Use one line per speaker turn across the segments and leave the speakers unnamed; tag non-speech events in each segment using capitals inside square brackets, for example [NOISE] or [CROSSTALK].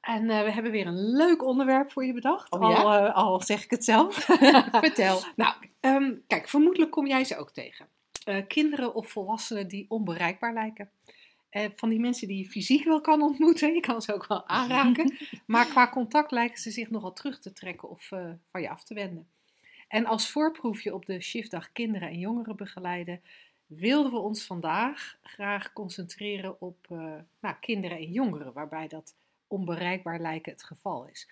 En eh, we hebben weer een leuk onderwerp voor je bedacht.
Oh,
al, eh, al zeg ik het zelf. [LAUGHS]
Vertel.
nou, ehm, kijk, vermoedelijk kom jij ze ook tegen. Eh, kinderen of volwassenen die onbereikbaar lijken. Van die mensen die je fysiek wel kan ontmoeten. Je kan ze ook wel aanraken. [LAUGHS] maar qua contact lijken ze zich nogal terug te trekken of van je af te wenden. En als voorproefje op de shiftdag kinderen en jongeren begeleiden, wilden we ons vandaag graag concentreren op nou, kinderen en jongeren, waarbij dat onbereikbaar lijken het geval is.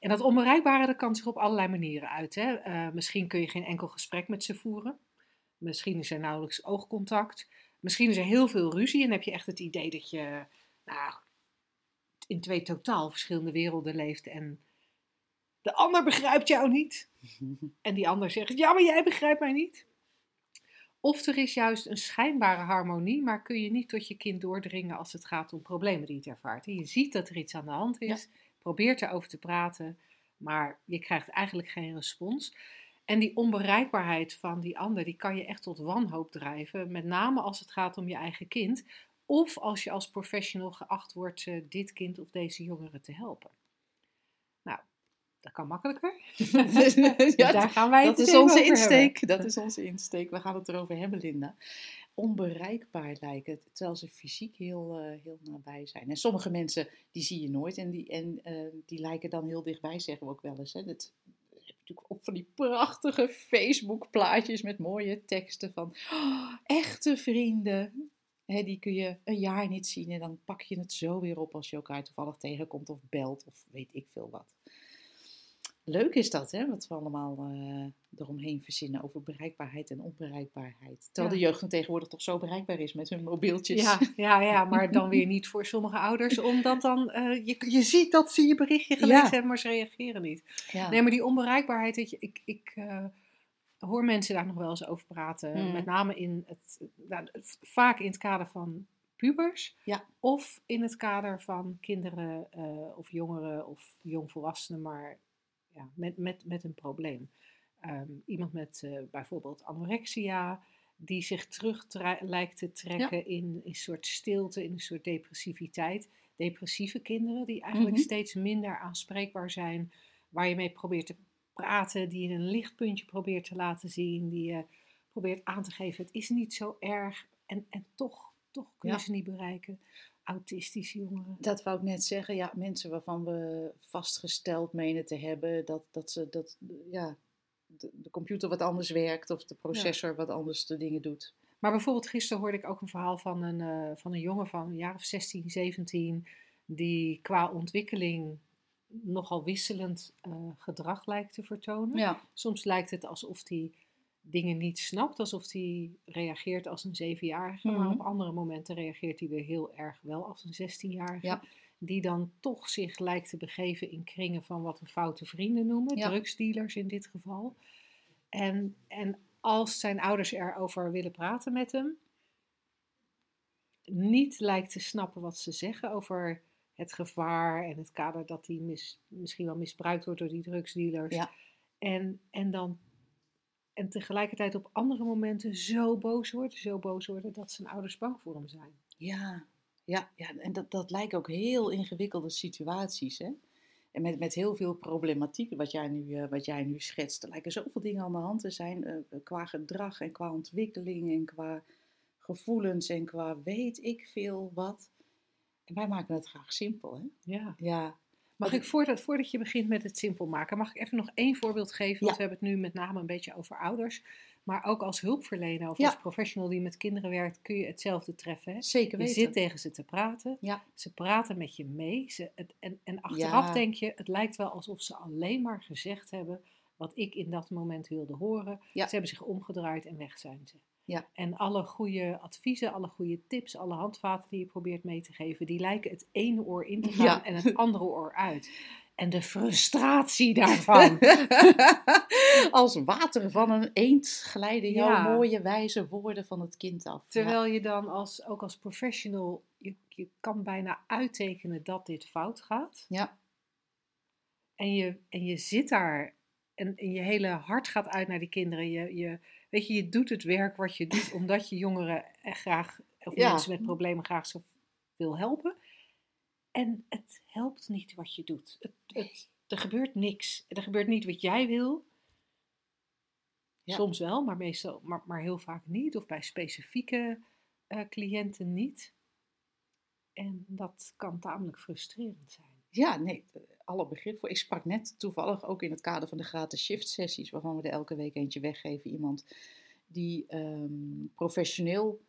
En dat onbereikbare dat kan zich op allerlei manieren uiten. Uh, misschien kun je geen enkel gesprek met ze voeren. Misschien is er nauwelijks oogcontact. Misschien is er heel veel ruzie en heb je echt het idee dat je nou, in twee totaal verschillende werelden leeft en de ander begrijpt jou niet. [LAUGHS] En die ander zegt, ja, maar jij begrijpt mij niet. Of er is juist een schijnbare harmonie, maar kun je niet tot je kind doordringen als het gaat om problemen die het ervaart. Je ziet dat er iets aan de hand is, ja. probeert erover te praten, maar je krijgt eigenlijk geen respons. En die onbereikbaarheid van die ander, die kan je echt tot wanhoop drijven, met name als het gaat om je eigen kind. Of als je als professional geacht wordt uh, dit kind of deze jongere te helpen. Dat kan makkelijker. [LAUGHS]
ja, daar gaan wij het dat is onze insteek. Hebben. Dat is onze insteek. We gaan het erover hebben, Linda. Onbereikbaar lijken, terwijl ze fysiek heel, uh, heel nabij zijn. En sommige mensen, die zie je nooit en die, en, uh, die lijken dan heel dichtbij, zeggen we ook wel eens. Hè. Dat, natuurlijk ook van die prachtige Facebook-plaatjes met mooie teksten van oh, echte vrienden. He, die kun je een jaar niet zien en dan pak je het zo weer op als je elkaar toevallig tegenkomt of belt of weet ik veel wat. Leuk is dat, hè, wat we allemaal uh, eromheen verzinnen over bereikbaarheid en onbereikbaarheid. Terwijl ja. de jeugd van tegenwoordig toch zo bereikbaar is met hun mobieltjes.
Ja, [LAUGHS] ja, ja maar dan weer niet voor sommige ouders, omdat dan uh, je, je ziet dat ze je berichtje gelezen ja. hebben, maar ze reageren niet. Ja. Nee, maar die onbereikbaarheid, weet je, ik, ik uh, hoor mensen daar nog wel eens over praten.
Hmm.
Mm. Met name in het, nou, vaak in het kader van pubers.
Ja.
Of in het kader van kinderen uh, of jongeren of jongvolwassenen, maar ja, met, met, met een probleem. Um, iemand met uh, bijvoorbeeld anorexia, die zich terug lijkt te trekken ja. in een soort stilte, in een soort depressiviteit. Depressieve kinderen die eigenlijk
Mhm.
mm -hmm. steeds minder aanspreekbaar zijn, waar je mee probeert te praten, die je een lichtpuntje probeert te laten zien, die je probeert aan te geven, het is niet zo erg en, en toch, toch kun je
Ja.
ze niet bereiken. Autistische jongeren.
Dat wou ik net zeggen. Ja, mensen waarvan we vastgesteld menen te hebben dat, dat ze dat, ja, de, de computer wat anders werkt of de processor wat anders de dingen doet.
Maar bijvoorbeeld gisteren hoorde ik ook een verhaal van een, uh, van een jongen van een jaar of 16, 17, die qua ontwikkeling nogal wisselend uh, gedrag lijkt te vertonen.
Ja.
Soms lijkt het alsof hij dingen niet snapt, alsof hij reageert als een zevenjarige,
Mhm.
maar op andere momenten reageert hij weer heel erg wel als een zestienjarige.
Ja.
Die dan toch zich lijkt te begeven in kringen van wat we foute vrienden noemen,
Ja.
drugsdealers in dit geval. En, en als zijn ouders erover willen praten met hem, niet lijkt te snappen wat ze zeggen over het gevaar en het kader dat hij mis, misschien wel misbruikt wordt door die drugsdealers.
Ja.
En, en dan en tegelijkertijd op andere momenten zo boos worden, zo boos worden dat zijn ouders bang voor hem zijn.
Ja, ja, ja. en dat, dat lijken ook heel ingewikkelde situaties. Hè? En met, met heel veel problematiek, wat jij, nu, uh, wat jij nu schetst. Er lijken zoveel dingen aan de hand te zijn uh, qua gedrag en qua ontwikkeling en qua gevoelens en qua weet ik veel wat. En wij maken het graag simpel, hè?
Ja.
Ja.
Mag ik, voordat, voordat je begint met het simpel maken, mag ik even nog één voorbeeld geven? Want we hebben het nu met name een beetje over ouders. Maar ook als hulpverlener of
Ja.
als professional die met kinderen werkt, kun je hetzelfde treffen. Hè?
Zeker
Je
weten.
zit tegen ze te praten.
Ja.
Ze praten met je mee. Ze, het, en, en achteraf
Ja.
denk je, het lijkt wel alsof ze alleen maar gezegd hebben wat ik in dat moment wilde horen.
Ja.
Ze hebben zich omgedraaid en weg zijn ze.
Ja.
En alle goede adviezen, alle goede tips, alle handvaten die je probeert mee te geven, die lijken het ene oor in te gaan
Ja.
en het [LAUGHS] andere oor uit. en de frustratie daarvan. [LAUGHS] [LAUGHS]
als water van een eend glijden jouw mooie wijze woorden van het kind af.
Terwijl je dan als, ook als professional, je, je kan bijna uittekenen dat dit fout gaat.
Ja.
En je, en je zit daar en, en je hele hart gaat uit naar die kinderen. Je, je, weet je, je doet het werk wat je doet omdat je jongeren graag, of mensen met problemen graag zo wil helpen. En het helpt niet wat je doet. Het, het, er gebeurt niks. Er gebeurt niet wat jij wil. Soms wel, maar, meestal, maar, maar heel vaak niet. Of bij specifieke uh, cliënten niet. En dat kan tamelijk frustrerend zijn.
Ja, nee, alle begrip voor. Ik sprak net toevallig ook in het kader van de gratis shift sessies, waarvan we er elke week eentje weggeven. Iemand die um, professioneel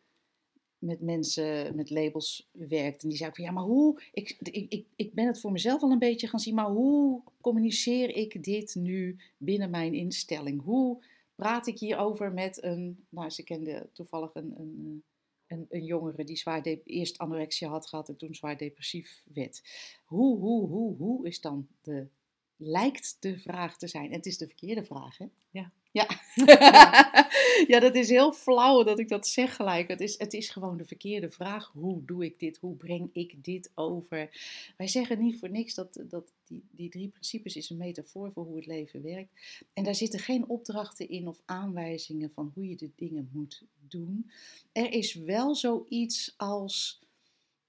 met mensen met labels werkt. En die zei van ja, maar hoe, ik, ik, ik, ik ben het voor mezelf al een beetje gaan zien, maar hoe communiceer ik dit nu binnen mijn instelling? Hoe praat ik hierover met een, nou ze kende toevallig een, een, een, een jongere die zwaar eerst anorexia had gehad en toen zwaar depressief werd. Hoe, hoe, hoe, hoe is dan de, lijkt de vraag te zijn. En het is de verkeerde vraag, hè?
Ja.
Ja. [LAUGHS] ja, dat is heel flauw dat ik dat zeg gelijk. Het is, het is gewoon de verkeerde vraag. Hoe doe ik dit? Hoe breng ik dit over? Wij zeggen niet voor niks dat, dat die, die drie principes is een metafoor voor hoe het leven werkt. En daar zitten geen opdrachten in of aanwijzingen van hoe je de dingen moet doen. Er is wel zoiets als,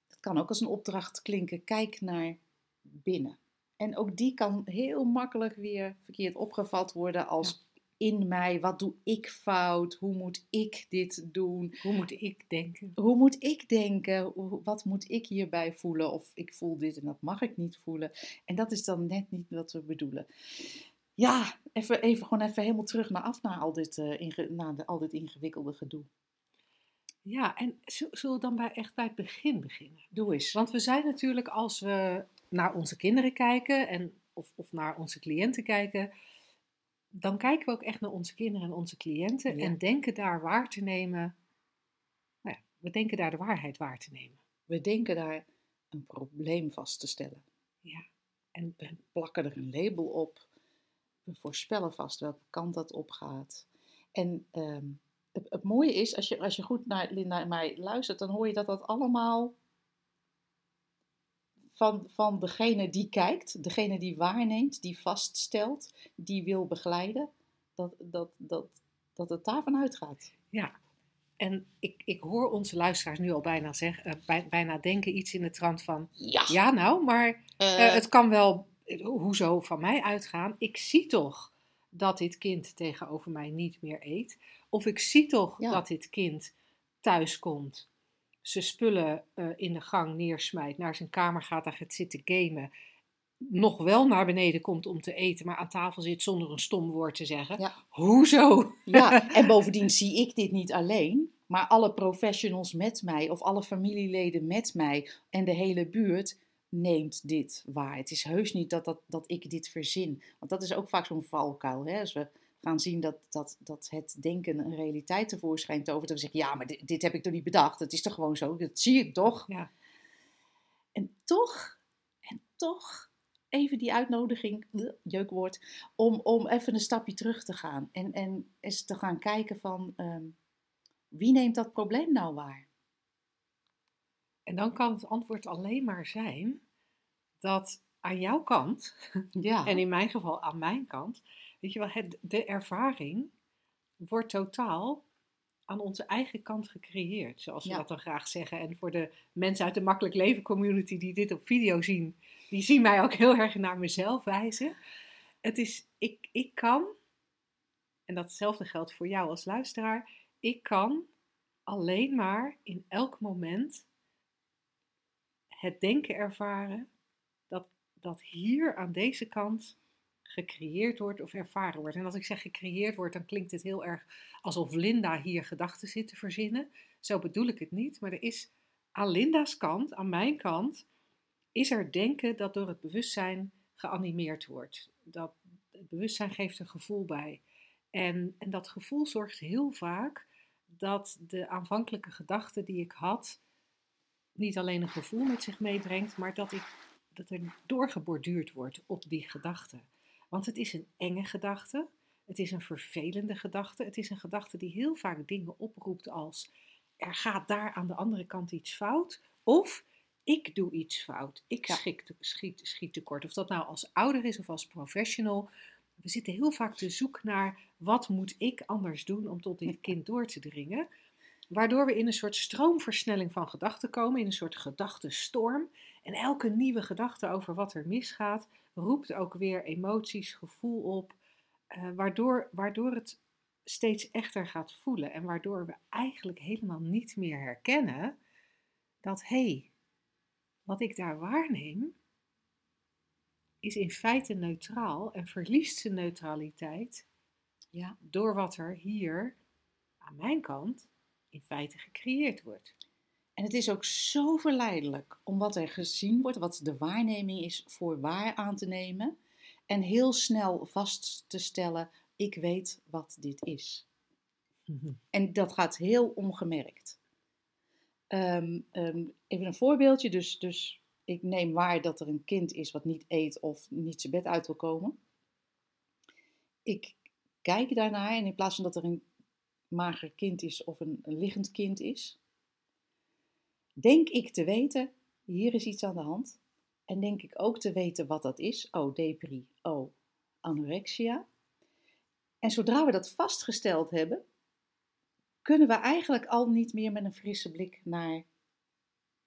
dat kan ook als een opdracht klinken, kijk naar binnen. En ook die kan heel makkelijk weer verkeerd opgevat worden als in mij? Wat doe ik fout? Hoe moet ik dit doen?
Hoe moet ik denken?
Hoe moet ik denken? Wat moet ik hierbij voelen? Of ik voel dit en dat mag ik niet voelen. En dat is dan net niet wat we bedoelen. Ja, even, even gewoon even helemaal terug naar af naar al dit, uh, naar de, al dit ingewikkelde gedoe.
Ja, en zullen we dan bij, echt bij het begin beginnen?
Doe eens.
Want we zijn natuurlijk als we naar onze kinderen kijken en, of, of naar onze cliënten kijken, dan kijken we ook echt naar onze kinderen en onze cliënten en denken daar waar te nemen. Nou ja, we denken daar de waarheid waar te nemen.
We denken daar een probleem vast te stellen.
Ja.
En we plakken er een label op. We voorspellen vast welke kant dat op gaat. En ehm, het, het, mooie is, als je, als je goed naar Linda en mij luistert, dan hoor je dat dat allemaal van, van degene die kijkt, degene die waarneemt, die vaststelt, die wil begeleiden, dat, dat, dat, dat het daarvan uitgaat.
Ja, en ik, ik hoor onze luisteraars nu al bijna, zeggen, uh, bijna denken iets in de trant van...
Ja,
ja nou, maar uh, het kan wel, hoezo, van mij uitgaan. Ik zie toch dat dit kind tegenover mij niet meer eet. Of ik zie toch ja. dat dit kind thuis komt zijn spullen uh, in de gang neersmijt, naar zijn kamer gaat, daar gaat zitten gamen, nog wel naar beneden komt om te eten, maar aan tafel zit zonder een stom woord te zeggen.
Ja.
Hoezo?
Ja, [LAUGHS] en bovendien zie ik dit niet alleen, maar alle professionals met mij of alle familieleden met mij en de hele buurt neemt dit waar. Het is heus niet dat, dat, dat ik dit verzin. Want dat is ook vaak zo'n valkuil. Hè? Als we gaan zien dat, dat, dat het denken een realiteit tevoorschijn tovert. Dat we zeggen, ja, maar dit, dit, heb ik toch niet bedacht. Het is toch gewoon zo, dat zie ik toch.
Ja.
En toch, en toch, even die uitnodiging, jeukwoord, om, om even een stapje terug te gaan. En, en eens te gaan kijken van, um, wie neemt dat probleem nou waar?
En dan kan het antwoord alleen maar zijn dat aan jouw kant,
ja. [LAUGHS]
en in mijn geval aan mijn kant, Weet je wel, het, de ervaring wordt totaal aan onze eigen kant gecreëerd, zoals we dat dan graag zeggen. En voor de mensen uit de Makkelijk Leven community die dit op video zien, die zien mij ook heel erg naar mezelf wijzen. Het is, ik, ik kan, en datzelfde geldt voor jou als luisteraar, ik kan alleen maar in elk moment het denken ervaren dat, dat hier aan deze kant gecreëerd wordt of ervaren wordt. En als ik zeg gecreëerd wordt, dan klinkt het heel erg alsof Linda hier gedachten zit te verzinnen. Zo bedoel ik het niet, maar er is aan Linda's kant, aan mijn kant, is er denken dat door het bewustzijn geanimeerd wordt. Dat het bewustzijn geeft een gevoel bij. En, en dat gevoel zorgt heel vaak dat de aanvankelijke gedachte die ik had, niet alleen een gevoel met zich meebrengt, maar dat ik dat er doorgeborduurd wordt op die gedachte. Want het is een enge gedachte, het is een vervelende gedachte, het is een gedachte die heel vaak dingen oproept als er gaat daar aan de andere kant iets fout, of ik doe iets fout, ik schiet, schiet, schiet tekort. Of dat nou als ouder is of als professional. We zitten heel vaak te zoeken naar wat moet ik anders doen om tot dit kind door te dringen. Waardoor we in een soort stroomversnelling van gedachten komen, in een soort gedachtenstorm. En elke nieuwe gedachte over wat er misgaat, roept ook weer emoties, gevoel op. Uh, waardoor, waardoor het steeds echter gaat voelen. En waardoor we eigenlijk helemaal niet meer herkennen dat hé, hey, wat ik daar waarneem, is in feite neutraal en verliest zijn neutraliteit ja. door wat er hier aan mijn kant in feite gecreëerd wordt.
En het is ook zo verleidelijk om wat er gezien wordt, wat de waarneming is, voor waar aan te nemen. En heel snel vast te stellen: ik weet wat dit is. En dat gaat heel ongemerkt. Ehm, ehm, even een voorbeeldje. Dus, dus ik neem waar dat er een kind is wat niet eet of niet zijn bed uit wil komen. Ik kijk daarnaar en in plaats van dat er een mager kind is of een, een liggend kind is, denk ik te weten, hier is iets aan de hand. En denk ik ook te weten wat dat is. Oh, depri. Oh, anorexia. En zodra we dat vastgesteld hebben, kunnen we eigenlijk al niet meer met een frisse blik naar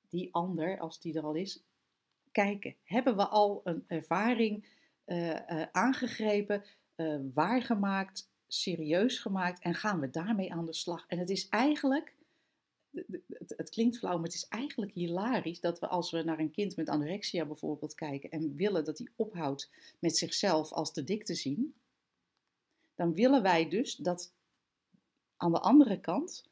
die ander, als die er al is, kijken. Hebben we al een ervaring uh, aangegrepen, uh, waargemaakt, serieus gemaakt en gaan we daarmee aan de slag? En het is eigenlijk, het, het, klinkt flauw, maar het is eigenlijk hilarisch dat we als we naar een kind met anorexia bijvoorbeeld kijken en willen dat hij ophoudt met zichzelf als te dik te zien, dan willen wij dus dat aan de andere kant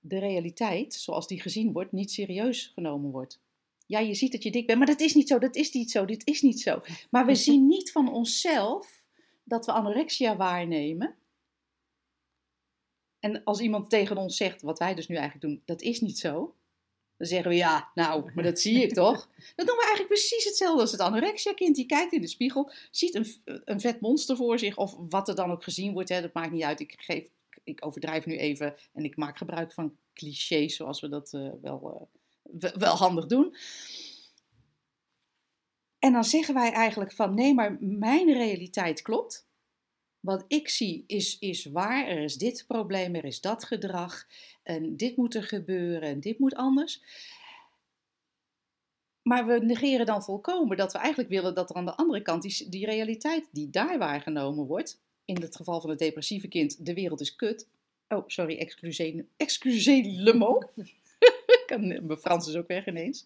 de realiteit, zoals die gezien wordt, niet serieus genomen wordt. Ja, je ziet dat je dik bent, maar dat is niet zo, dat is niet zo, dit is niet zo. Maar we [LAUGHS] zien niet van onszelf dat we anorexia waarnemen. En als iemand tegen ons zegt, wat wij dus nu eigenlijk doen, dat is niet zo. Dan zeggen we ja, nou, maar dat zie ik [LAUGHS] toch? Dan doen we eigenlijk precies hetzelfde als het anorexia-kind. Die kijkt in de spiegel, ziet een, een vet monster voor zich, of wat er dan ook gezien wordt. Hè, dat maakt niet uit. Ik geef ik overdrijf nu even en ik maak gebruik van clichés zoals we dat uh, wel, uh, wel handig doen. En dan zeggen wij eigenlijk van nee, maar mijn realiteit klopt. Wat ik zie is, is waar, er is dit probleem, er is dat gedrag en dit moet er gebeuren en dit moet anders. Maar we negeren dan volkomen dat we eigenlijk willen dat er aan de andere kant die, die realiteit die daar waargenomen wordt, in het geval van het depressieve kind, de wereld is kut. Oh, sorry, excusez, excusez le mot. [LAUGHS] Mijn Frans is ook weg ineens.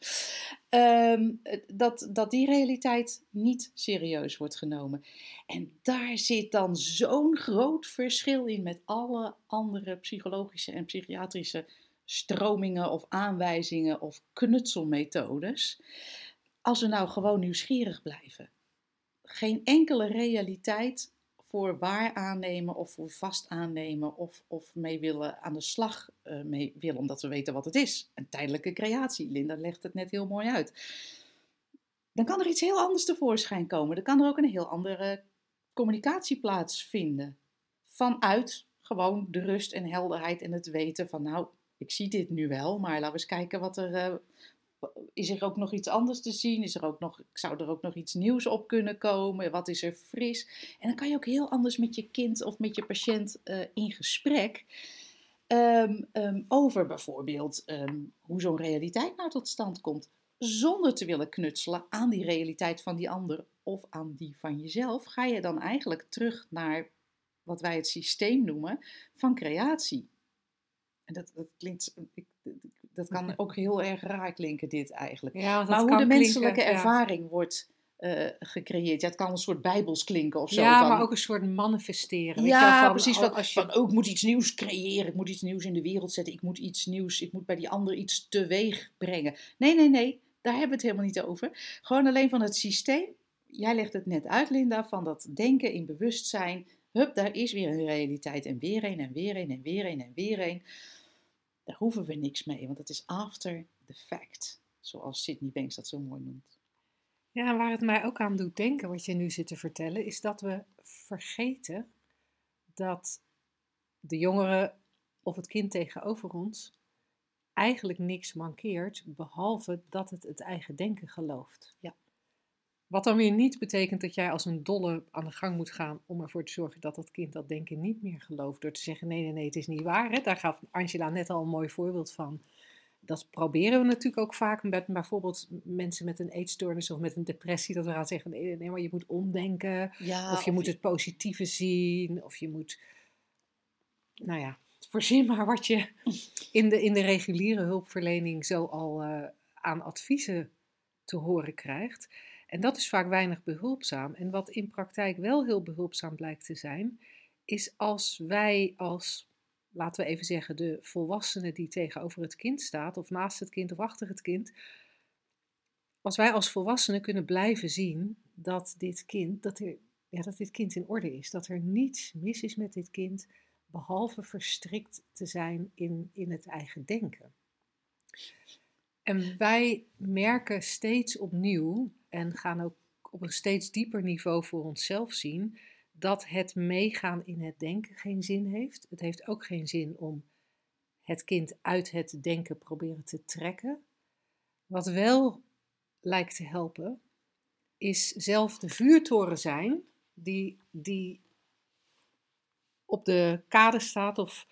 Ehm, dat, dat die realiteit niet serieus wordt genomen. En daar zit dan zo'n groot verschil in met alle andere psychologische en psychiatrische stromingen of aanwijzingen of knutselmethodes. Als we nou gewoon nieuwsgierig blijven. Geen enkele realiteit voor waar aannemen of voor vast aannemen of, of mee willen aan de slag uh, mee willen, omdat we weten wat het is. Een tijdelijke creatie. Linda legt het net heel mooi uit. Dan kan er iets heel anders tevoorschijn komen. Dan kan er ook een heel andere communicatie plaatsvinden. Vanuit gewoon de rust en helderheid en het weten van nou, ik zie dit nu wel, maar laten we eens kijken wat er, uh, is er ook nog iets anders te zien? Is er ook nog, zou er ook nog iets nieuws op kunnen komen? Wat is er fris? En dan kan je ook heel anders met je kind of met je patiënt uh, in gesprek. Um, um, over bijvoorbeeld um, hoe zo'n realiteit nou tot stand komt. Zonder te willen knutselen aan die realiteit van die ander of aan die van jezelf, ga je dan eigenlijk terug naar wat wij het systeem noemen van creatie. En dat, dat klinkt, ik, dat kan ook heel erg raar klinken, dit eigenlijk. Ja, maar hoe de menselijke ervaring wordt uh, gecreëerd. Ja, het kan een soort bijbels klinken of zo.
Ja, van, maar ook een soort manifesteren.
Ja, van, precies. Van, als je... van, oh, ik moet iets nieuws creëren. Ik moet iets nieuws in de wereld zetten. Ik moet iets nieuws, ik moet bij die ander iets teweeg brengen. Nee, nee, nee. Daar hebben we het helemaal niet over. Gewoon alleen van het systeem. Jij legt het net uit, Linda, van dat denken in bewustzijn. Hup, daar is weer een realiteit. En weer een, en weer een, en weer een, en weer een. Daar hoeven we niks mee, want het is after the fact, zoals Sydney Banks dat zo mooi noemt.
Ja, waar het mij ook aan doet denken, wat je nu zit te vertellen, is dat we vergeten dat de jongere of het kind tegenover ons eigenlijk niks mankeert, behalve dat het het eigen denken gelooft.
Ja.
Wat dan weer niet betekent dat jij als een dolle aan de gang moet gaan om ervoor te zorgen dat dat kind dat denken niet meer gelooft. Door te zeggen: nee, nee, nee, het is niet waar. Hè? Daar gaf Angela net al een mooi voorbeeld van. Dat proberen we natuurlijk ook vaak met bijvoorbeeld mensen met een eetstoornis of met een depressie. Dat we gaan zeggen: nee, nee, maar je moet omdenken. of je moet het positieve zien. Of je moet, nou ja, voorzien maar wat je [LAUGHS] in de, in de reguliere hulpverlening zo al uh, aan adviezen te horen krijgt. En dat is vaak weinig behulpzaam. En wat in praktijk wel heel behulpzaam blijkt te zijn, is als wij als, laten we even zeggen, de volwassene die tegenover het kind staat, of naast het kind of achter het kind, als wij als volwassenen kunnen blijven zien dat dit kind, dat, er, ja, dat dit kind in orde is, dat er niets mis is met dit kind, behalve verstrikt te zijn in, in het eigen denken. En wij merken steeds opnieuw en gaan ook op een steeds dieper niveau voor onszelf zien dat het meegaan in het denken geen zin heeft. Het heeft ook geen zin om het kind uit het denken proberen te trekken. Wat wel lijkt te helpen, is zelf de vuurtoren zijn die, die op de kade staat of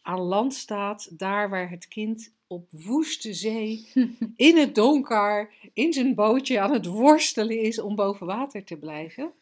aan land staat, daar waar het kind op woeste zee, in het donker, in zijn bootje aan het worstelen is om boven water te blijven.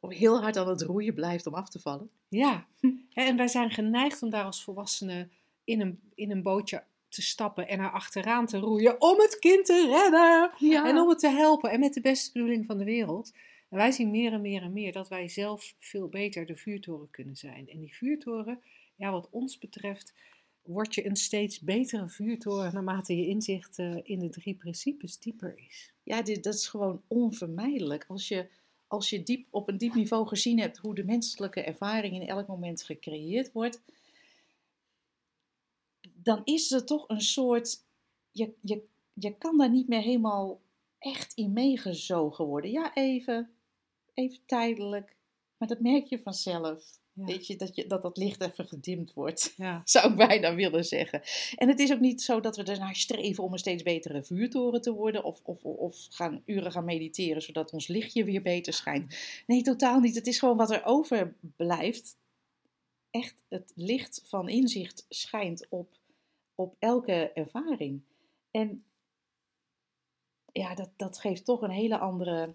Of heel hard aan het roeien blijft om af te vallen.
Ja, en wij zijn geneigd om daar als volwassenen in een, in een bootje te stappen en er achteraan te roeien om het kind te redden ja. en om het te helpen en met de beste bedoeling van de wereld. En wij zien meer en meer en meer dat wij zelf veel beter de vuurtoren kunnen zijn. En die vuurtoren, ja, wat ons betreft, word je een steeds betere vuurtoren naarmate je inzicht uh, in de drie principes dieper is.
Ja, dit, dat is gewoon onvermijdelijk. Als je, als je diep, op een diep niveau gezien hebt hoe de menselijke ervaring in elk moment gecreëerd wordt, dan is er toch een soort. Je, je, je kan daar niet meer helemaal echt in meegezogen worden. Ja, even, even tijdelijk. Maar dat merk je vanzelf. Weet je dat, je, dat dat licht even gedimd wordt, ja. [LAUGHS] zou ik bijna willen zeggen. En het is ook niet zo dat we ernaar streven om een steeds betere vuurtoren te worden. Of, of, of gaan uren gaan mediteren zodat ons lichtje weer beter schijnt. Nee, totaal niet. Het is gewoon wat er overblijft. Echt het licht van inzicht schijnt op, op elke ervaring. En ja, dat, dat geeft toch een hele andere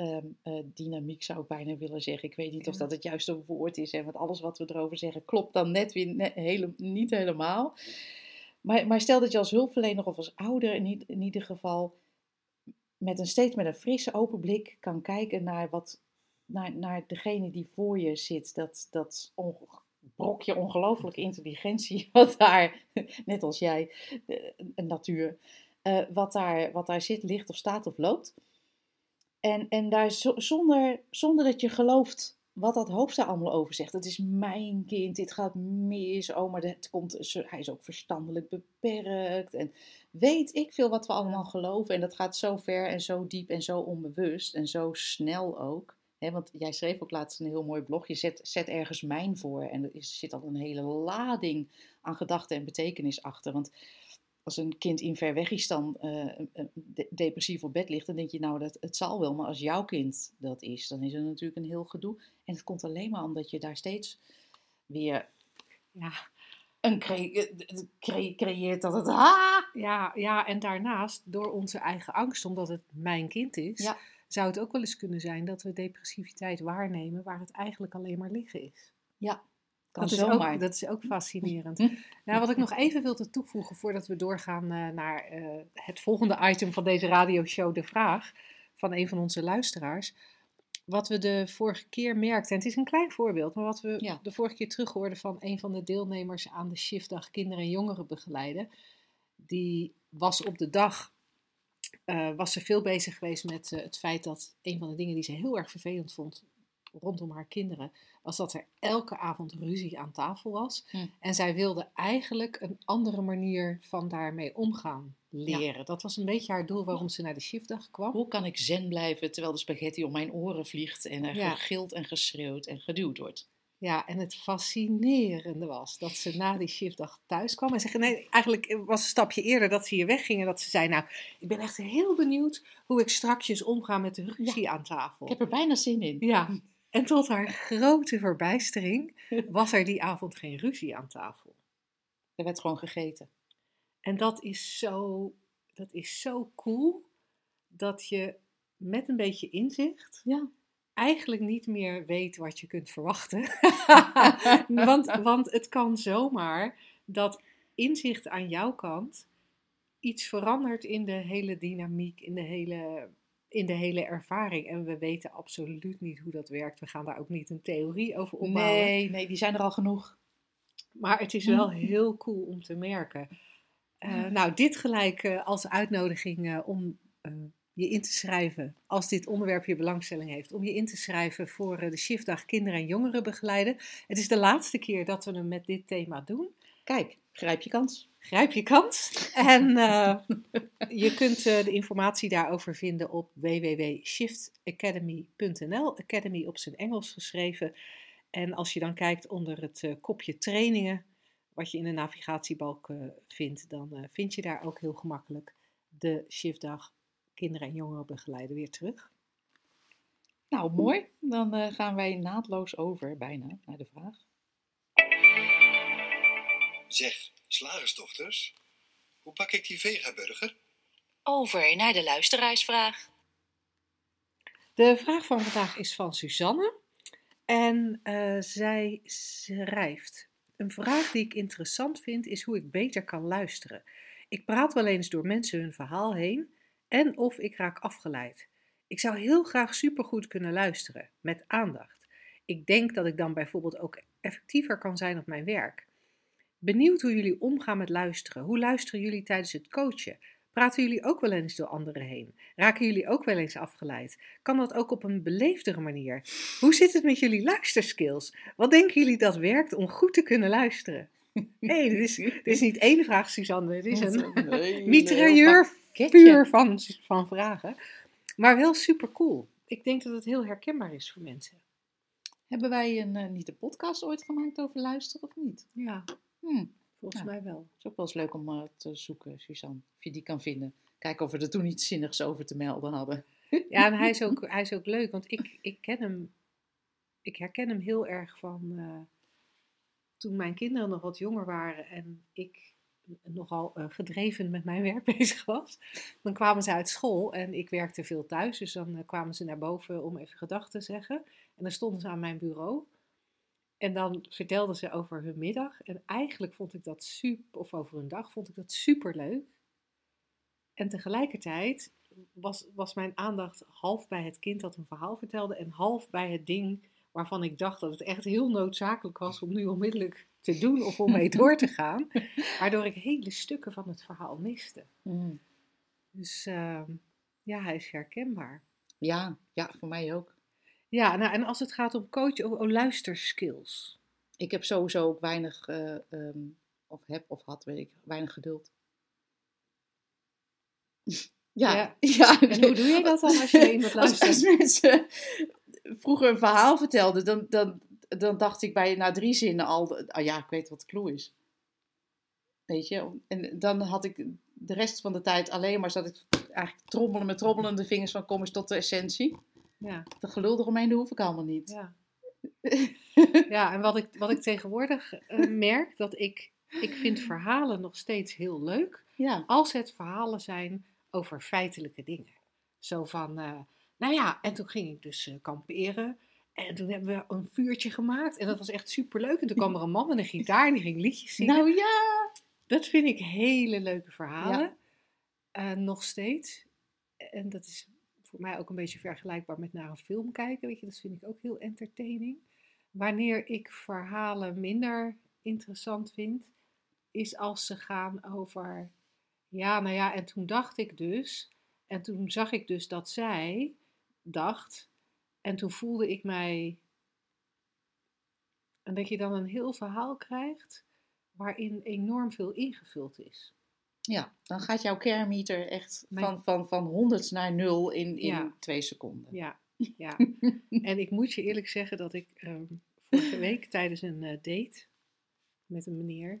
Ehm, eh, dynamiek zou ik bijna willen zeggen. Ik weet niet of dat het juiste woord is. En want alles wat we erover zeggen klopt dan net weer hele, niet helemaal. Maar, maar, stel dat je als hulpverlener of als ouder in, in, ieder geval met een steeds met een frisse open blik kan kijken naar, wat, naar, naar degene die voor je zit. Dat, dat brokje ongelooflijke intelligentie, [LAUGHS] wat daar, net als jij, een natuur, uh, wat, daar, wat daar zit, ligt of staat of loopt. En, en daar zonder, zonder dat je gelooft wat dat hoofd daar allemaal over zegt. Het is mijn kind, dit gaat mis. Oh, maar het komt, hij is ook verstandelijk beperkt. En weet ik veel wat we allemaal geloven. En dat gaat zo ver en zo diep en zo onbewust en zo snel ook. want jij schreef ook laatst een heel mooi blog. Je zet, zet ergens mijn voor. En er zit al een hele lading aan gedachten en betekenis achter. Want als een kind in Verwegistan uh, depressief op bed ligt, dan denk je nou dat het zal wel, maar als jouw kind dat is, dan is er natuurlijk een heel gedoe. En het komt alleen maar omdat je daar steeds weer ja, een cre creëert dat het ah!
Ja, ja, en daarnaast door onze eigen angst, omdat het mijn kind is, zou het ook wel eens kunnen zijn dat we depressiviteit waarnemen waar het eigenlijk alleen maar liggen is.
Ja,
dat is, ook, dat is ook fascinerend. [LAUGHS] Nou, wat ik nog even wil toevoegen voordat we doorgaan uh, naar uh, het volgende item van deze radioshow, de vraag van een van onze luisteraars. Wat we de vorige keer merkten, en het is een klein voorbeeld, maar wat we ja. de vorige keer terug hoorden van een van de deelnemers aan de shiftdag kinderen en jongeren begeleiden. Die was op de dag, uh, was ze veel bezig geweest met het feit dat een van de dingen die ze heel erg vervelend vond, rondom haar kinderen, was dat er elke avond ruzie aan tafel was. Hm. En zij wilde eigenlijk een andere manier van daarmee omgaan leren. Dat was een beetje haar doel waarom ze naar de shiftdag kwam.
Hoe kan ik zen blijven terwijl de spaghetti om mijn oren vliegt en er ja. gegild en geschreeuwd en geduwd wordt?
Ja, en het fascinerende was dat ze na die shiftdag thuis kwam en zeggen, nee, eigenlijk was een stapje eerder dat ze hier weggingen, dat ze zei, nou, ik ben echt heel benieuwd hoe ik strakjes omga met de ruzie aan tafel.
Ik heb er bijna zin in.
Ja, [LAUGHS] en tot haar [LAUGHS] grote verbijstering [LAUGHS] was er die avond geen ruzie aan tafel.
Er werd gewoon gegeten.
En dat is zo, dat is zo cool dat je met een beetje inzicht ja. eigenlijk niet meer weet wat je kunt verwachten. [LAUGHS] want, want het kan zomaar dat inzicht aan jouw kant iets verandert in de hele dynamiek, in de hele in de hele ervaring. En we weten absoluut niet hoe dat werkt. We gaan daar ook niet een theorie over opbouwen.
Nee, nee, die zijn er al genoeg.
Maar het is wel heel cool om te merken. Uh, nou, dit gelijk uh, als uitnodiging uh, om je in te schrijven, als dit onderwerp je belangstelling heeft, om je in te schrijven voor de Shiftdag Kinderen en Jongeren begeleiden. Het is de laatste keer dat we hem met dit thema doen.
Kijk, grijp je kans.
Grijp je kans. En uh, [LAUGHS] je kunt uh, de informatie daarover vinden op www.shiftacademy.nl. Academy op zijn Engels geschreven. En als je dan kijkt onder het uh, kopje trainingen, wat je in de navigatiebalk vindt, dan vind je daar ook heel gemakkelijk de Shiftdag Kinderen en Jongeren begeleiden weer terug.
Nou, mooi. Dan gaan wij naadloos over, bijna, naar de vraag.
Zeg, slagersdochters, hoe pak ik die vegaburger?
Over naar de luisteraarsvraag.
De vraag van vandaag is van Suzanne. En uh, zij schrijft: Een vraag die ik interessant vind is hoe ik beter kan luisteren. Ik praat wel eens door mensen hun verhaal heen en of ik raak afgeleid. Ik zou heel graag supergoed kunnen luisteren, met aandacht. Ik denk dat ik dan bijvoorbeeld ook effectiever kan zijn op mijn werk. Benieuwd hoe jullie omgaan met luisteren. Hoe luisteren jullie tijdens het coachen? Praten jullie ook wel eens door anderen heen? Raken jullie ook wel eens afgeleid? Kan dat ook op een beleefdere manier? Hoe zit het met jullie luisterskills? Wat denken jullie dat werkt om goed te kunnen luisteren? [LAUGHS] Nee, dit is, dit is niet één vraag, Suzanne. Het is een nee, [LAUGHS] mitrailleur puur van, van vragen. Maar wel super cool. Ik denk dat het heel herkenbaar is voor mensen.
Hebben wij een, uh, niet een podcast ooit gemaakt over luisteren of niet?
Ja. Hmm, volgens mij wel. Het
is ook wel eens leuk om uh, te zoeken, Suzanne, of je die kan vinden. Kijken of we er toen iets zinnigs over te melden hadden.
Ja, en hij is ook, hij is ook leuk, want ik, ik ken hem, ik herken hem heel erg van uh, toen mijn kinderen nog wat jonger waren en ik nogal uh, gedreven met mijn werk [LAUGHS] bezig was. Dan kwamen ze uit school en ik werkte veel thuis, dus dan kwamen ze naar boven om even gedachten te zeggen. En dan stonden ze aan mijn bureau. En dan vertelden ze over hun middag. En eigenlijk vond ik dat super, of over hun dag, vond ik dat super leuk. En tegelijkertijd was, was mijn aandacht half bij het kind dat een verhaal vertelde en half bij het ding waarvan ik dacht dat het echt heel noodzakelijk was om nu onmiddellijk te doen of om mee door te gaan. [LAUGHS] Waardoor ik hele stukken van het verhaal miste. Mm. Dus uh, ja, hij is herkenbaar.
Ja, ja, voor mij ook.
Ja, nou, en als het gaat om coachen, om, om luisterskills.
Ik heb sowieso ook weinig, uh, um, of heb of had, weet ik, weinig geduld. [LAUGHS]
ja, ja. [LAUGHS] ja. En hoe doe je dat dan als je [LAUGHS] iemand luistert?
Als mensen vroeger een verhaal vertelden, dan, dan, dan dacht ik bij na drie zinnen al, oh ja, ik weet wat de clue is. Weet je, en dan had ik de rest van de tijd alleen maar zat ik eigenlijk trommelen met trommelende vingers van kom eens tot de essentie. Ja. De gelul eromheen hoef ik allemaal niet.
Ja, [LAUGHS] ja en wat ik, wat ik tegenwoordig uh, merk, dat ik, ik vind verhalen nog steeds heel leuk. Ja. Als het verhalen zijn over feitelijke dingen. Zo van, uh, nou ja, en toen ging ik dus uh, kamperen. En toen hebben we een vuurtje gemaakt. En dat was echt superleuk. En toen kwam er een man met een gitaar en die ging liedjes zingen.
Nou ja!
Dat vind ik hele leuke verhalen. Ja. nog steeds. En dat is voor mij ook een beetje vergelijkbaar met naar een film kijken. Weet je, dat vind ik ook heel entertaining. Wanneer ik verhalen minder interessant vind, is als ze gaan over. Ja, nou ja, en toen dacht ik dus. En toen zag ik dus dat zij dacht. En toen voelde ik mij. En dat je dan een heel verhaal krijgt waarin enorm veel ingevuld is.
Ja, dan gaat jouw care echt van, van, van 100 naar 0 in, in twee seconden.
Ja, ja. [LAUGHS] en ik moet je eerlijk zeggen dat ik ehm, vorige week tijdens een uh, date met een meneer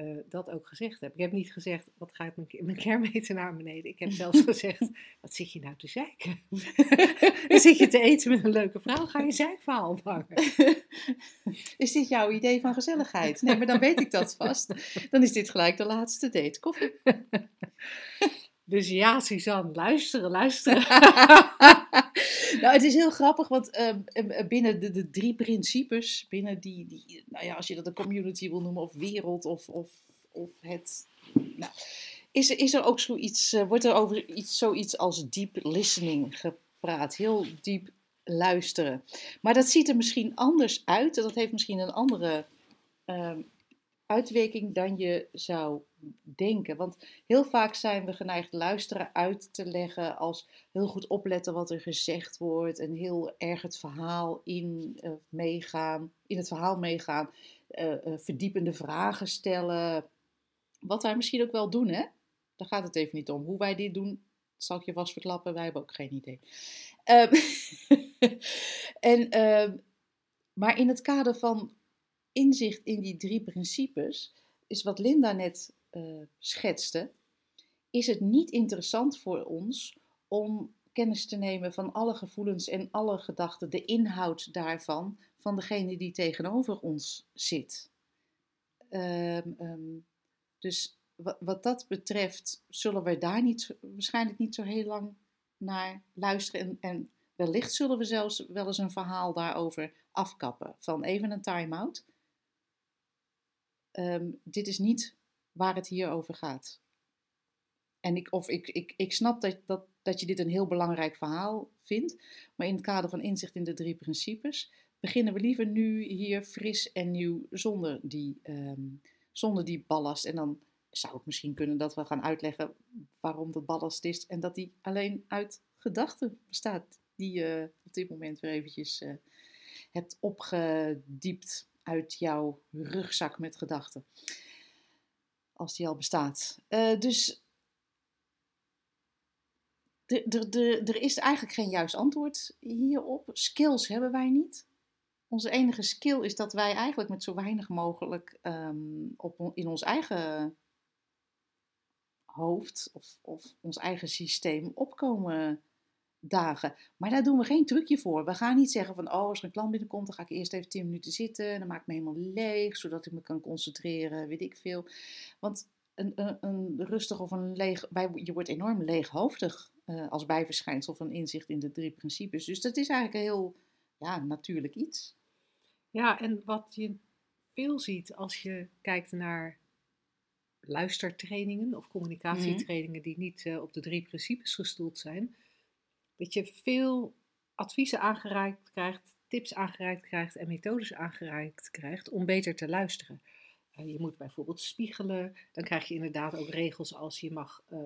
uh, dat ook gezegd heb. Ik heb niet gezegd, wat gaat mijn, mijn [LAUGHS] kermeter naar beneden? Ik heb zelfs [LAUGHS] gezegd, wat zit je nou te zeiken? Dan [LAUGHS] zit je te eten met een leuke vrouw, ga je zeikverhaal ophangen.
Is dit jouw idee van gezelligheid? Nee, maar dan weet ik dat vast. Dan is dit gelijk de laatste date. Koffie.
Dus ja, Suzanne, luisteren, luisteren. [LAUGHS] [LAUGHS]
nou, het is heel grappig, want ehm, ehm, binnen de, de, drie principes, binnen die, die, nou ja, als je dat een community wil noemen, of wereld, of, of, of het. Nou, is, er, is er ook zoiets, uh, wordt er over iets, zoiets als deep listening gepraat? Heel diep luisteren. Maar dat ziet er misschien anders uit, dat heeft misschien een andere. Um, uitwerking dan je zou denken. Want heel vaak zijn we geneigd luisteren uit te leggen als heel goed opletten wat er gezegd wordt en heel erg het verhaal in uh, meegaan, in het verhaal meegaan, uh, uh, verdiepende vragen stellen. Wat wij misschien ook wel doen, hè? Daar gaat het even niet om. Hoe wij dit doen, zal ik je vast verklappen. Wij hebben ook geen idee. Ehm, [LAUGHS] en, ehm, maar in het kader van inzicht in die drie principes, is wat Linda net uh, schetste, is het niet interessant voor ons om kennis te nemen van alle gevoelens en alle gedachten, de inhoud daarvan, van degene die tegenover ons zit. Um, um, dus wat, wat, dat betreft zullen we daar niet, waarschijnlijk niet zo heel lang naar luisteren. En, en wellicht zullen we zelfs wel eens een verhaal daarover afkappen. Van even een time-out. Ehm, dit is niet waar het hier over gaat. En ik, of ik, ik, ik snap dat, dat, dat je dit een heel belangrijk verhaal vindt, maar in het kader van inzicht in de drie principes beginnen we liever nu hier fris en nieuw zonder die, um, zonder die ballast. En dan zou het misschien kunnen dat we gaan uitleggen waarom dat ballast is en dat die alleen uit gedachten bestaat, die je op dit moment weer eventjes uh, hebt opgediept uit jouw rugzak met gedachten. Als die al bestaat. Uh, dus er is eigenlijk geen juist antwoord hierop. Skills hebben wij niet. Onze enige skill is dat wij eigenlijk met zo weinig mogelijk um, op, in ons eigen hoofd of, of ons eigen systeem opkomen dagen. Maar daar doen we geen trucje voor. We gaan niet zeggen van, oh, als er een klant binnenkomt, dan ga ik eerst even 10 minuten zitten. Dan maak ik me helemaal leeg, zodat ik me kan concentreren, weet ik veel. Want een, een, een rustig of een leeg, je wordt enorm leeghoofdig uh, als bijverschijnsel van inzicht in de drie principes. Dus dat is eigenlijk een heel ja, natuurlijk iets.
Ja, en wat je veel ziet als je kijkt naar luistertrainingen of communicatietrainingen mhm. die niet uh, op de drie principes gestoeld zijn, dat je veel adviezen aangereikt krijgt, tips aangereikt krijgt en methodes aangereikt krijgt om beter te luisteren. Uh, je moet bijvoorbeeld spiegelen, dan krijg je inderdaad ook regels als je mag, uh,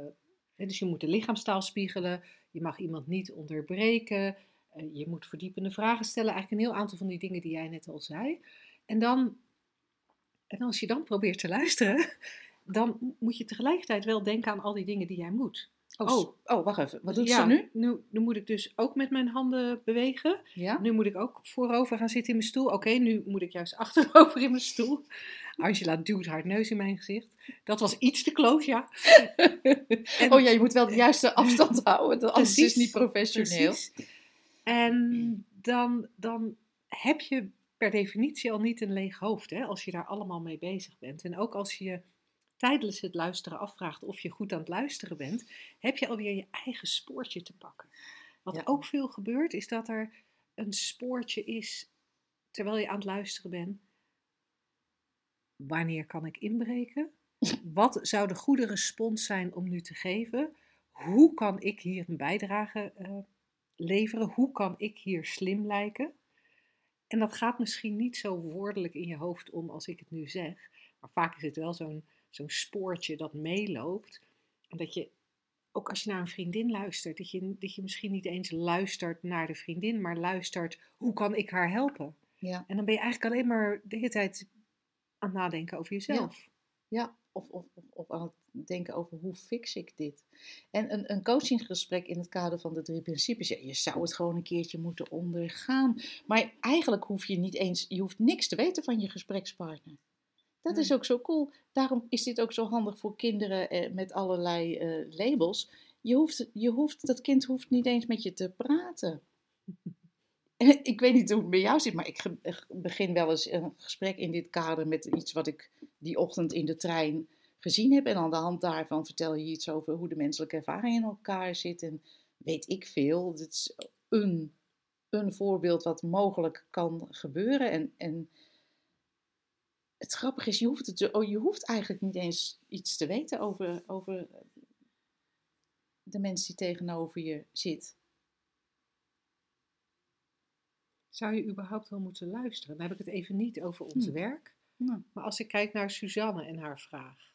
dus je moet de lichaamstaal spiegelen, je mag iemand niet onderbreken, uh, je moet verdiepende vragen stellen, eigenlijk een heel aantal van die dingen die jij net al zei. En dan, en als je dan probeert te luisteren, [LAUGHS] dan moet je tegelijkertijd wel denken aan al die dingen die jij moet.
Oh, oh, oh, wacht even. Wat doet ze nu?
nu? Nu moet ik dus ook met mijn handen bewegen. Ja? Nu moet ik ook voorover gaan zitten in mijn stoel. Oké, nu moet ik juist [LAUGHS] achterover in mijn stoel. Angela duwt haar neus in mijn gezicht. Dat was iets te close, ja. [LAUGHS]
oh ja, je moet wel de juiste afstand [LAUGHS] houden. Anders is niet professioneel. Precies.
En dan, dan heb je per definitie al niet een leeg hoofd. Hè, als je daar allemaal mee bezig bent. En ook als je tijdens het luisteren afvraagt of je goed aan het luisteren bent, heb je alweer je eigen spoortje te pakken. Wat ook veel gebeurt, is dat er een spoortje is terwijl je aan het luisteren bent. Wanneer kan ik inbreken? [LAUGHS] Wat zou de goede respons zijn om nu te geven? Hoe kan ik hier een bijdrage uh, leveren? Hoe kan ik hier slim lijken? En dat gaat misschien niet zo woordelijk in je hoofd om als ik het nu zeg. Maar vaak is het wel zo'n zo'n spoortje dat meeloopt. En dat je ook als je naar een vriendin luistert, dat je, dat je misschien niet eens luistert naar de vriendin, maar luistert, hoe kan ik haar helpen?
Ja.
En dan ben je eigenlijk alleen maar de hele tijd aan het nadenken over jezelf.
Ja, of, of, of, of aan het denken over hoe fix ik dit. En een, een coachingsgesprek in het kader van de drie principes, ja, je zou het gewoon een keertje moeten ondergaan. Maar eigenlijk hoef je niet eens, je hoeft niks te weten van je gesprekspartner. Dat is ook zo cool. Daarom is dit ook zo handig voor kinderen eh, met allerlei eh, labels. Je hoeft, je hoeft, dat kind hoeft niet eens met je te praten. [LAUGHS] ik weet niet hoe het bij jou zit, maar ik begin wel eens een gesprek in dit kader met iets wat ik die ochtend in de trein gezien heb. En aan de hand daarvan vertel je iets over hoe de menselijke ervaring in elkaar zit. En weet ik veel. Het is een, een voorbeeld wat mogelijk kan gebeuren. En, en het grappige is, je hoeft, het, oh, je hoeft eigenlijk niet eens iets te weten over, over de mens die tegenover je zit.
Zou je überhaupt wel moeten luisteren? Dan heb ik het even niet over ons hm. werk. Maar als ik kijk naar Suzanne en haar vraag.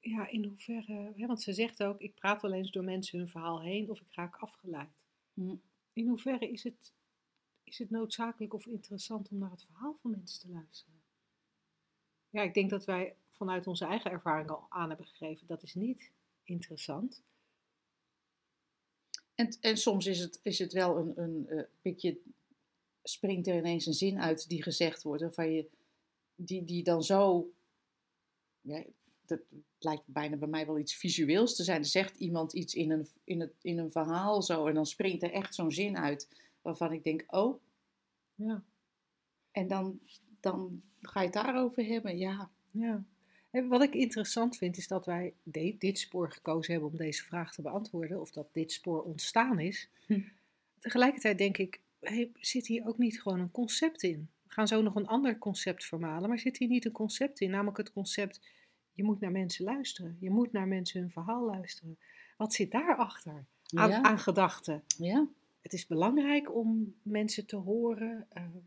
Ja, in hoeverre, hè, want ze zegt ook, ik praat wel eens door mensen hun verhaal heen of ik raak afgeleid. Hm. In hoeverre is het is het noodzakelijk of interessant om naar het verhaal van mensen te luisteren? Ja, ik denk dat wij vanuit onze eigen ervaring al aan hebben gegeven, dat is niet interessant.
En, en soms is het, is het wel een, een uh, springt er ineens een zin uit die gezegd wordt, waarvan je, die, die dan zo, dat lijkt bijna bij mij wel iets visueels te zijn. Zegt iemand iets in een, in, het, in een verhaal zo en dan springt er echt zo'n zin uit waarvan ik denk, oh. Ja. En dan, dan ga je het daarover hebben, ja.
Ja. En wat ik interessant vind, is dat wij dit spoor gekozen hebben om deze vraag te beantwoorden, of dat dit spoor ontstaan is. Hm. Tegelijkertijd denk ik, hey, zit hier ook niet gewoon een concept in? We gaan zo nog een ander concept vermalen, maar zit hier niet een concept in? Namelijk het concept, je moet naar mensen luisteren. Je moet naar mensen hun verhaal luisteren. Wat zit daarachter aan, aan gedachten? Ja het is belangrijk om mensen te horen. Ehm,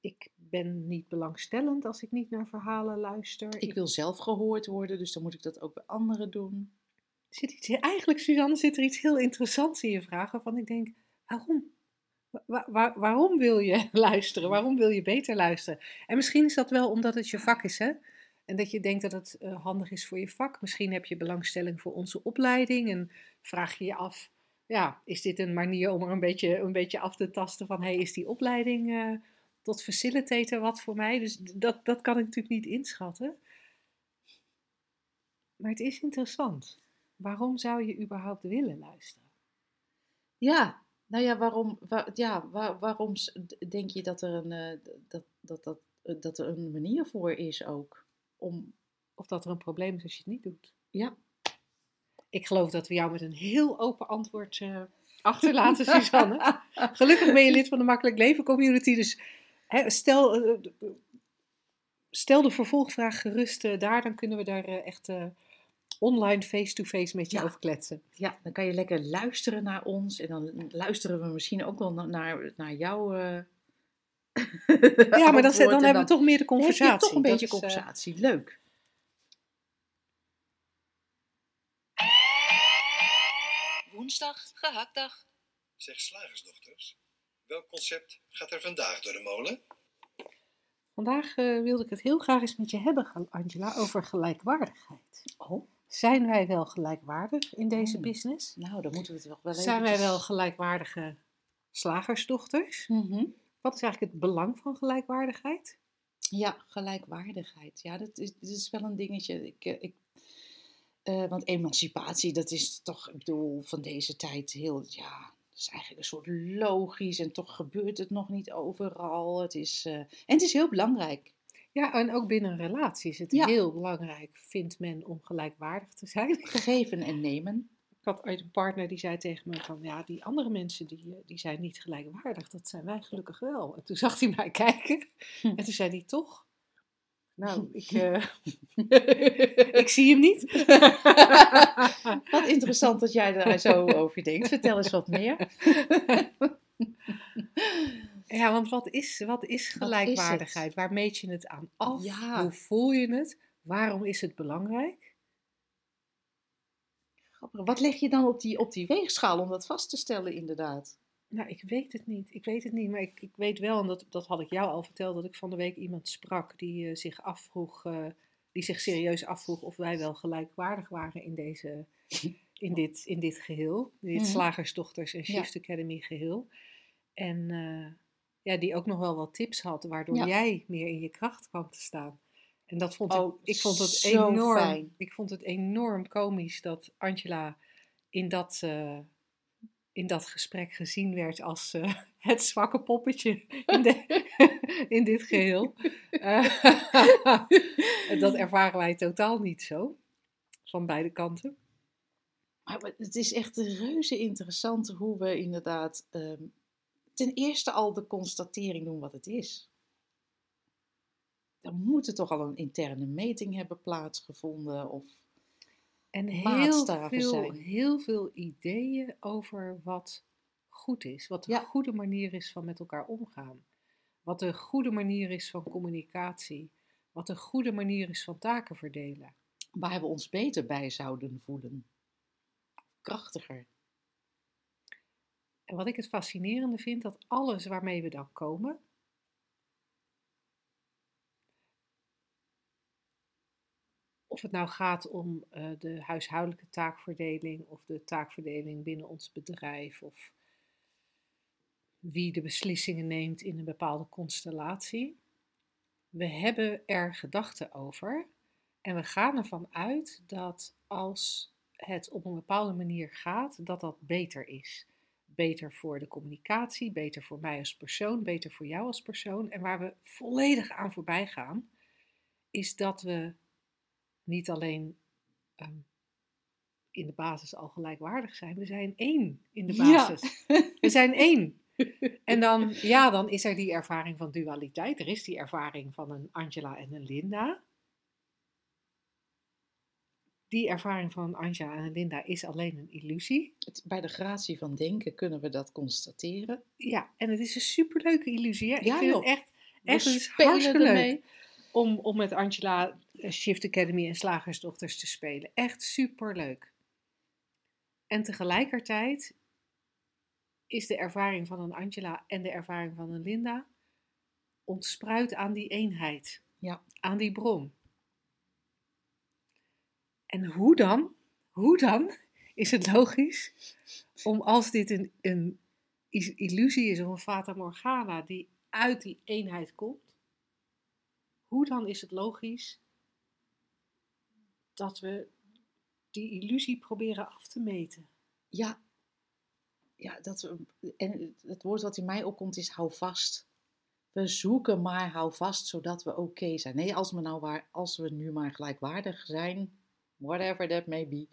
ik ben niet belangstellend als ik niet naar verhalen luister.
Ik wil zelf gehoord worden, dus dan moet ik dat ook bij anderen doen.
Zit iets, eigenlijk, Suzanne, zit er iets heel interessants in je vraag waarvan ik denk, waarom? waarom wil je [LAUGHS] luisteren? Waarom wil je beter luisteren? En misschien is dat wel omdat het je vak is, hè? En dat je denkt dat het uh, handig is voor je vak. Misschien heb je belangstelling voor onze opleiding en vraag je je af ja, is dit een manier om er een beetje, een beetje af te tasten van, hey, is die opleiding uh, tot facilitator wat voor mij? Dus dat, dat kan ik natuurlijk niet inschatten. Maar het is interessant. Waarom zou je überhaupt willen luisteren?
Ja, nou ja, waarom, ja, waarom denk je dat er een, uh, dat, dat, dat, uh, dat er een manier voor is ook? Om...
Of dat er een probleem is als je het niet doet?
Ja,
ik geloof dat we jou met een heel open antwoord uh, [LAUGHS] achterlaten, Suzanne. Gelukkig ben je lid van de Makkelijk Leven Community. Dus hè, stel, uh, stel de vervolgvraag gerust uh, daar, dan kunnen we daar echt online face-to-face met je ja. over kletsen.
Ja, dan kan je lekker luisteren naar ons. En dan luisteren we misschien ook wel naar, naar jou. [LAUGHS]
ja, maar dan, dan, hebben we toch meer de conversatie.
toch een beetje conversatie. Leuk.
Woensdag, gehaktdag.
Zeg slagersdochters, welk concept gaat er vandaag door de molen?
Vandaag uh, wilde ik het heel graag eens met je hebben, Angela, over gelijkwaardigheid. Oh. Zijn wij wel gelijkwaardig in deze oh. business?
Nou, dan moeten we het wel wel
Zijn wij wel gelijkwaardige slagersdochters? Mm Wat is eigenlijk het belang van gelijkwaardigheid?
Ja, gelijkwaardigheid. Ja, dat is, dat is wel een dingetje. Ik, eh, ik uh, want emancipatie, dat is toch, ik bedoel, van deze tijd heel, ja, dat is eigenlijk een soort logisch en toch gebeurt het nog niet overal. Het is, uh, en het is heel belangrijk.
Ja, en ook binnen een relatie is het heel belangrijk, vindt men, om gelijkwaardig te zijn. [LAUGHS]
Geven en nemen.
Ik had uit een partner die zei tegen me van, ja, die andere mensen die, eh, die zijn niet gelijkwaardig, dat zijn wij gelukkig wel. En toen zag hij mij [LAUGHS] kijken hm. en toen zei hij toch, nou, [LAUGHS] ik, uh, ik zie hem niet. [LAUGHS]
wat interessant dat jij daar zo over denkt. Vertel eens wat meer. [LAUGHS]
ja, want wat is, wat is gelijkwaardigheid? Waar meet je het aan af? Hoe voel je het? Waarom is het belangrijk?
Wat leg je dan op die, op die weegschaal om dat vast te stellen, inderdaad?
Nou, ik weet het niet. Ik weet het niet, maar ik, ik weet wel, en dat, dat had ik jou al verteld, dat ik van de week iemand sprak die uh, zich afvroeg, uh, die zich serieus afvroeg of wij wel gelijkwaardig waren in, deze, in, dit, in dit geheel, dit mm -hmm. Slagersdochters en Shift ja. Academy geheel. En uh, ja, die ook nog wel wat tips had, waardoor ja. jij meer in je kracht kwam te staan. En dat vond
oh,
ik, ik vond het enorm,
fijn.
ik vond het enorm komisch dat Angela in dat, in dat gesprek gezien werd als uh, [LAUGHS] het zwakke poppetje [LAUGHS] in, de, [LAUGHS] in dit geheel. Uh, dat ervaren wij totaal niet zo, van beide kanten.
Maar het is echt reuze interessant hoe we inderdaad um, ten eerste al de constatering doen wat het is dan moet er toch al een interne meting hebben plaatsgevonden of
en heel veel, zijn. heel veel ideeën over wat goed is, wat de ja. goede manier is van met elkaar omgaan, wat de goede manier is van communicatie, wat de goede manier is van taken verdelen.
Waar we ons beter bij zouden voelen, krachtiger.
En wat ik het fascinerende vind, dat alles waarmee we dan komen, of het nou gaat om uh, de huishoudelijke taakverdeling of de taakverdeling binnen ons bedrijf of wie de beslissingen neemt in een bepaalde constellatie. We hebben er gedachten over en we gaan ervan uit dat als het op een bepaalde manier gaat, dat dat beter is. Beter voor de communicatie, beter voor mij als persoon, beter voor jou als persoon. En waar we volledig aan voorbij gaan, is dat we niet alleen um, in de basis al gelijkwaardig zijn, we zijn één in de basis. Ja. We zijn één. [LAUGHS] En dan, ja, dan is er die ervaring van dualiteit. Er is die ervaring van een Angela en een Linda. Die ervaring van Angela en Linda is alleen een illusie.
Bij de gratie van denken kunnen we dat constateren.
Ja, en het is een superleuke illusie. Hè? Ja, Ik vind joh. het echt, echt hartstikke leuk om, om met Angela Shift Academy en Slagersdochters te spelen. Echt super leuk. En tegelijkertijd is de ervaring van een Angela en de ervaring van een Linda ontspruit aan die eenheid,
ja.
aan die bron. En hoe dan? Hoe dan is het logisch om als dit een, een illusie is of een fata morgana die uit die eenheid komt, hoe dan is het logisch dat we die illusie proberen af te meten?
Ja, ja dat en het woord wat in mij opkomt is hou vast. We zoeken maar hou vast zodat we oké zijn. Nee, als we, nou waar, als we nu maar gelijkwaardig zijn, whatever that may be,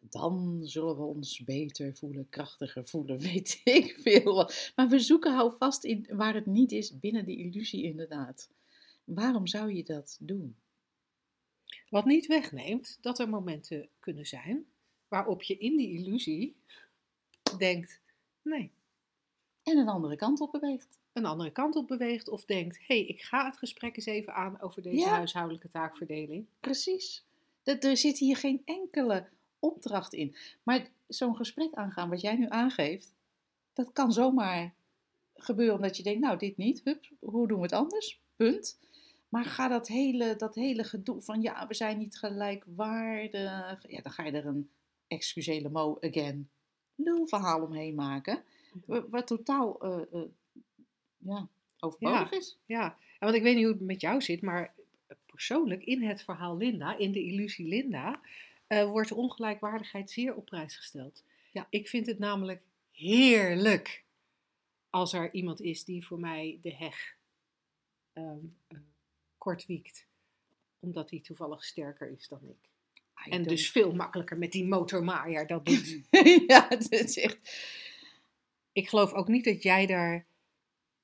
dan zullen we ons beter voelen, krachtiger voelen, [LAUGHS] weet ik veel. Maar we zoeken hou vast in waar het niet is, binnen die illusie inderdaad. Waarom zou je dat doen?
Wat niet wegneemt dat er momenten kunnen zijn waarop je in die illusie denkt: nee.
En een andere kant op beweegt.
Een andere kant op beweegt of denkt: hé, hey, ik ga het gesprek eens even aan over deze ja. huishoudelijke taakverdeling.
Precies. Er zit hier geen enkele opdracht in. Maar zo'n gesprek aangaan, wat jij nu aangeeft, dat kan zomaar gebeuren omdat je denkt: nou, dit niet, hup, hoe doen we het anders? Punt. Maar ga dat hele, dat hele gedoe van ja, we zijn niet gelijkwaardig. Ja, dan ga je er een excusele mo again nul verhaal omheen maken. Wat totaal uh, uh, ja, overbodig
ja,
is.
Ja, en want ik weet niet hoe het met jou zit, maar persoonlijk in het verhaal Linda, in de illusie Linda, uh, wordt ongelijkwaardigheid zeer op prijs gesteld. Ja. Ik vind het namelijk heerlijk als er iemand is die voor mij de heg um, kort wiekt, omdat hij toevallig sterker is dan ik. I en dus veel makkelijker met die motormaaier dat doet. [LAUGHS]
ja, het is echt...
Ik geloof ook niet dat jij daar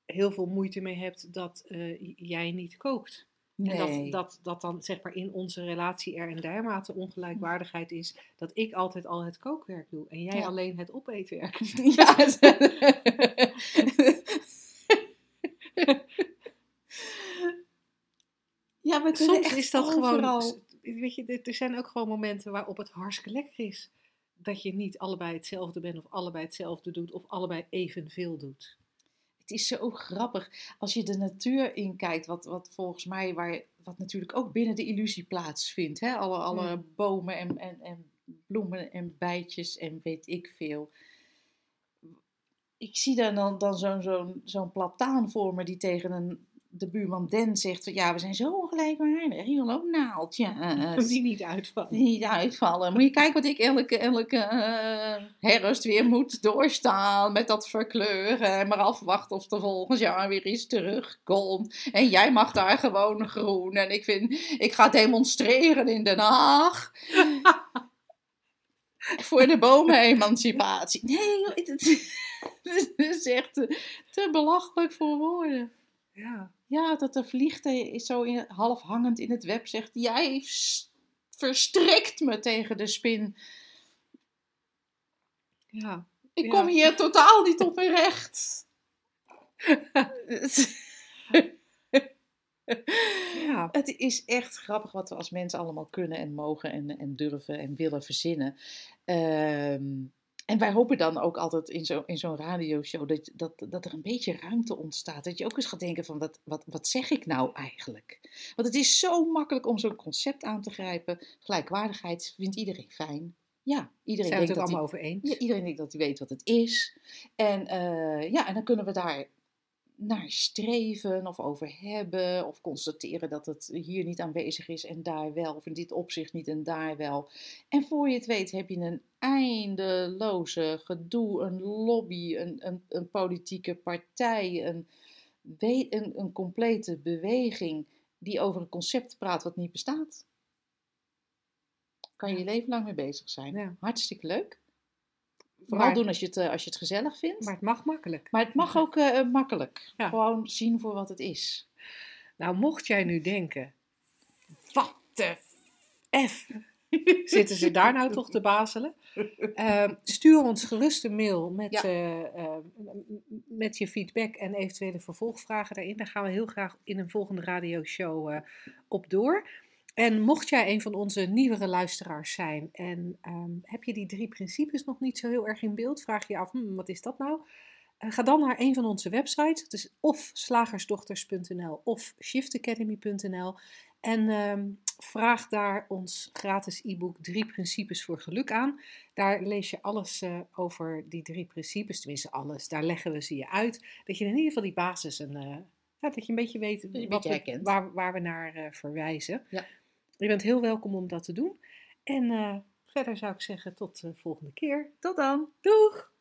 heel veel moeite mee hebt dat uh, jij niet kookt. Nee. En dat, dat, dat dan zeg maar in onze relatie er een dermate ongelijkwaardigheid is dat ik altijd al het kookwerk doe en jij ja. alleen het opeetwerk. [LAUGHS] Ja. [LAUGHS]
Maar
soms is dat overal... gewoon. Weet je, er zijn ook gewoon momenten waarop het hartstikke lekker is dat je niet allebei hetzelfde bent of allebei hetzelfde doet of allebei evenveel doet.
Het is zo grappig als je de natuur inkijkt, wat, wat volgens mij, waar, wat natuurlijk ook binnen de illusie plaatsvindt. Hè? Alle, alle bomen en, en, en bloemen en bijtjes en weet ik veel. Ik zie daar dan, dan zo'n zo'n zo'n plataan voor me die tegen een, de buurman Den zegt: van, Ja, we zijn zo ongelijkwaardig. Je wil ook naaldjes. [LAUGHS]
Die niet uitvallen.
Die niet uitvallen. Moet je kijken wat ik elke, elke eh, herfst weer moet doorstaan met dat verkleuren. En maar afwachten of er volgend jaar weer iets terugkomt. En jij mag daar gewoon groen. En ik, vind, ik ga demonstreren in Den Haag. [LAUGHS] Voor de bomenemancipatie. Nee, joh, [LAUGHS] het is echt te, te belachelijk voor woorden.
Ja.
Ja, dat de vliegt is zo in, half hangend in het web zegt: Jij verstrikt me tegen de spin.
Ja.
Ik
Ja.
kom hier totaal niet op mijn recht.
Ja.
Het is echt grappig wat we als mensen allemaal kunnen en mogen en, en durven en willen verzinnen. Ehm, en wij hopen dan ook altijd in zo'n in zo'n radioshow dat, dat, dat er een beetje ruimte ontstaat. Dat je ook eens gaat denken van wat, wat, wat zeg ik nou eigenlijk? Want het is zo makkelijk om zo'n concept aan te grijpen. Gelijkwaardigheid vindt iedereen fijn. Ja, iedereen
Zijn
denkt
het
dat
allemaal over eens?
ja, iedereen denkt dat hij weet wat het is. En, eh, ja, en dan kunnen we daar naar streven of over hebben. Of constateren dat het hier niet aanwezig is en daar wel. Of in dit opzicht niet en daar wel. En voor je het weet heb je een eindeloze gedoe, een lobby, een, een, een politieke partij, een, een, een complete beweging die over een concept praat wat niet bestaat. Kan je je leven lang mee bezig zijn.
Ja.
Hartstikke leuk. Vooral
Maar-
doen als je, het, eh, als je het gezellig vindt.
Maar
Maar,
het mag makkelijk.
het mag ook eh, makkelijk.
Ja.
Gewoon zien voor wat het is.
Nou, mocht jij nu denken, wat de F [LAUGHS] zitten ze daar nou toch te bazelen? [LAUGHS] Ehm, stuur ons gerust een mail met,
Ja.
eh, eh, m- met je feedback en eventuele vervolgvragen daarin. Daar gaan we heel graag in een volgende radioshow op door. En mocht jij een van onze nieuwere luisteraars zijn en ehm, heb je die drie principes nog niet zo heel erg in beeld, vraag je je af, hmm, wat is dat nou? Eh, ga dan naar een van onze websites. Het is of slagersdochters.nl of shiftacademy.nl. En ehm, vraag daar ons gratis e-book Drie Principes voor Geluk aan. Daar lees je alles eh, over die drie principes. Tenminste, alles. Daar leggen we ze je uit. Dat je in ieder geval die basis en ja, dat je een beetje weet wat we- waar, waar we naar eh, verwijzen.
Ja.
Je bent heel welkom om dat te doen. En eh, verder zou ik zeggen tot de volgende keer.
Tot dan!
Doeg!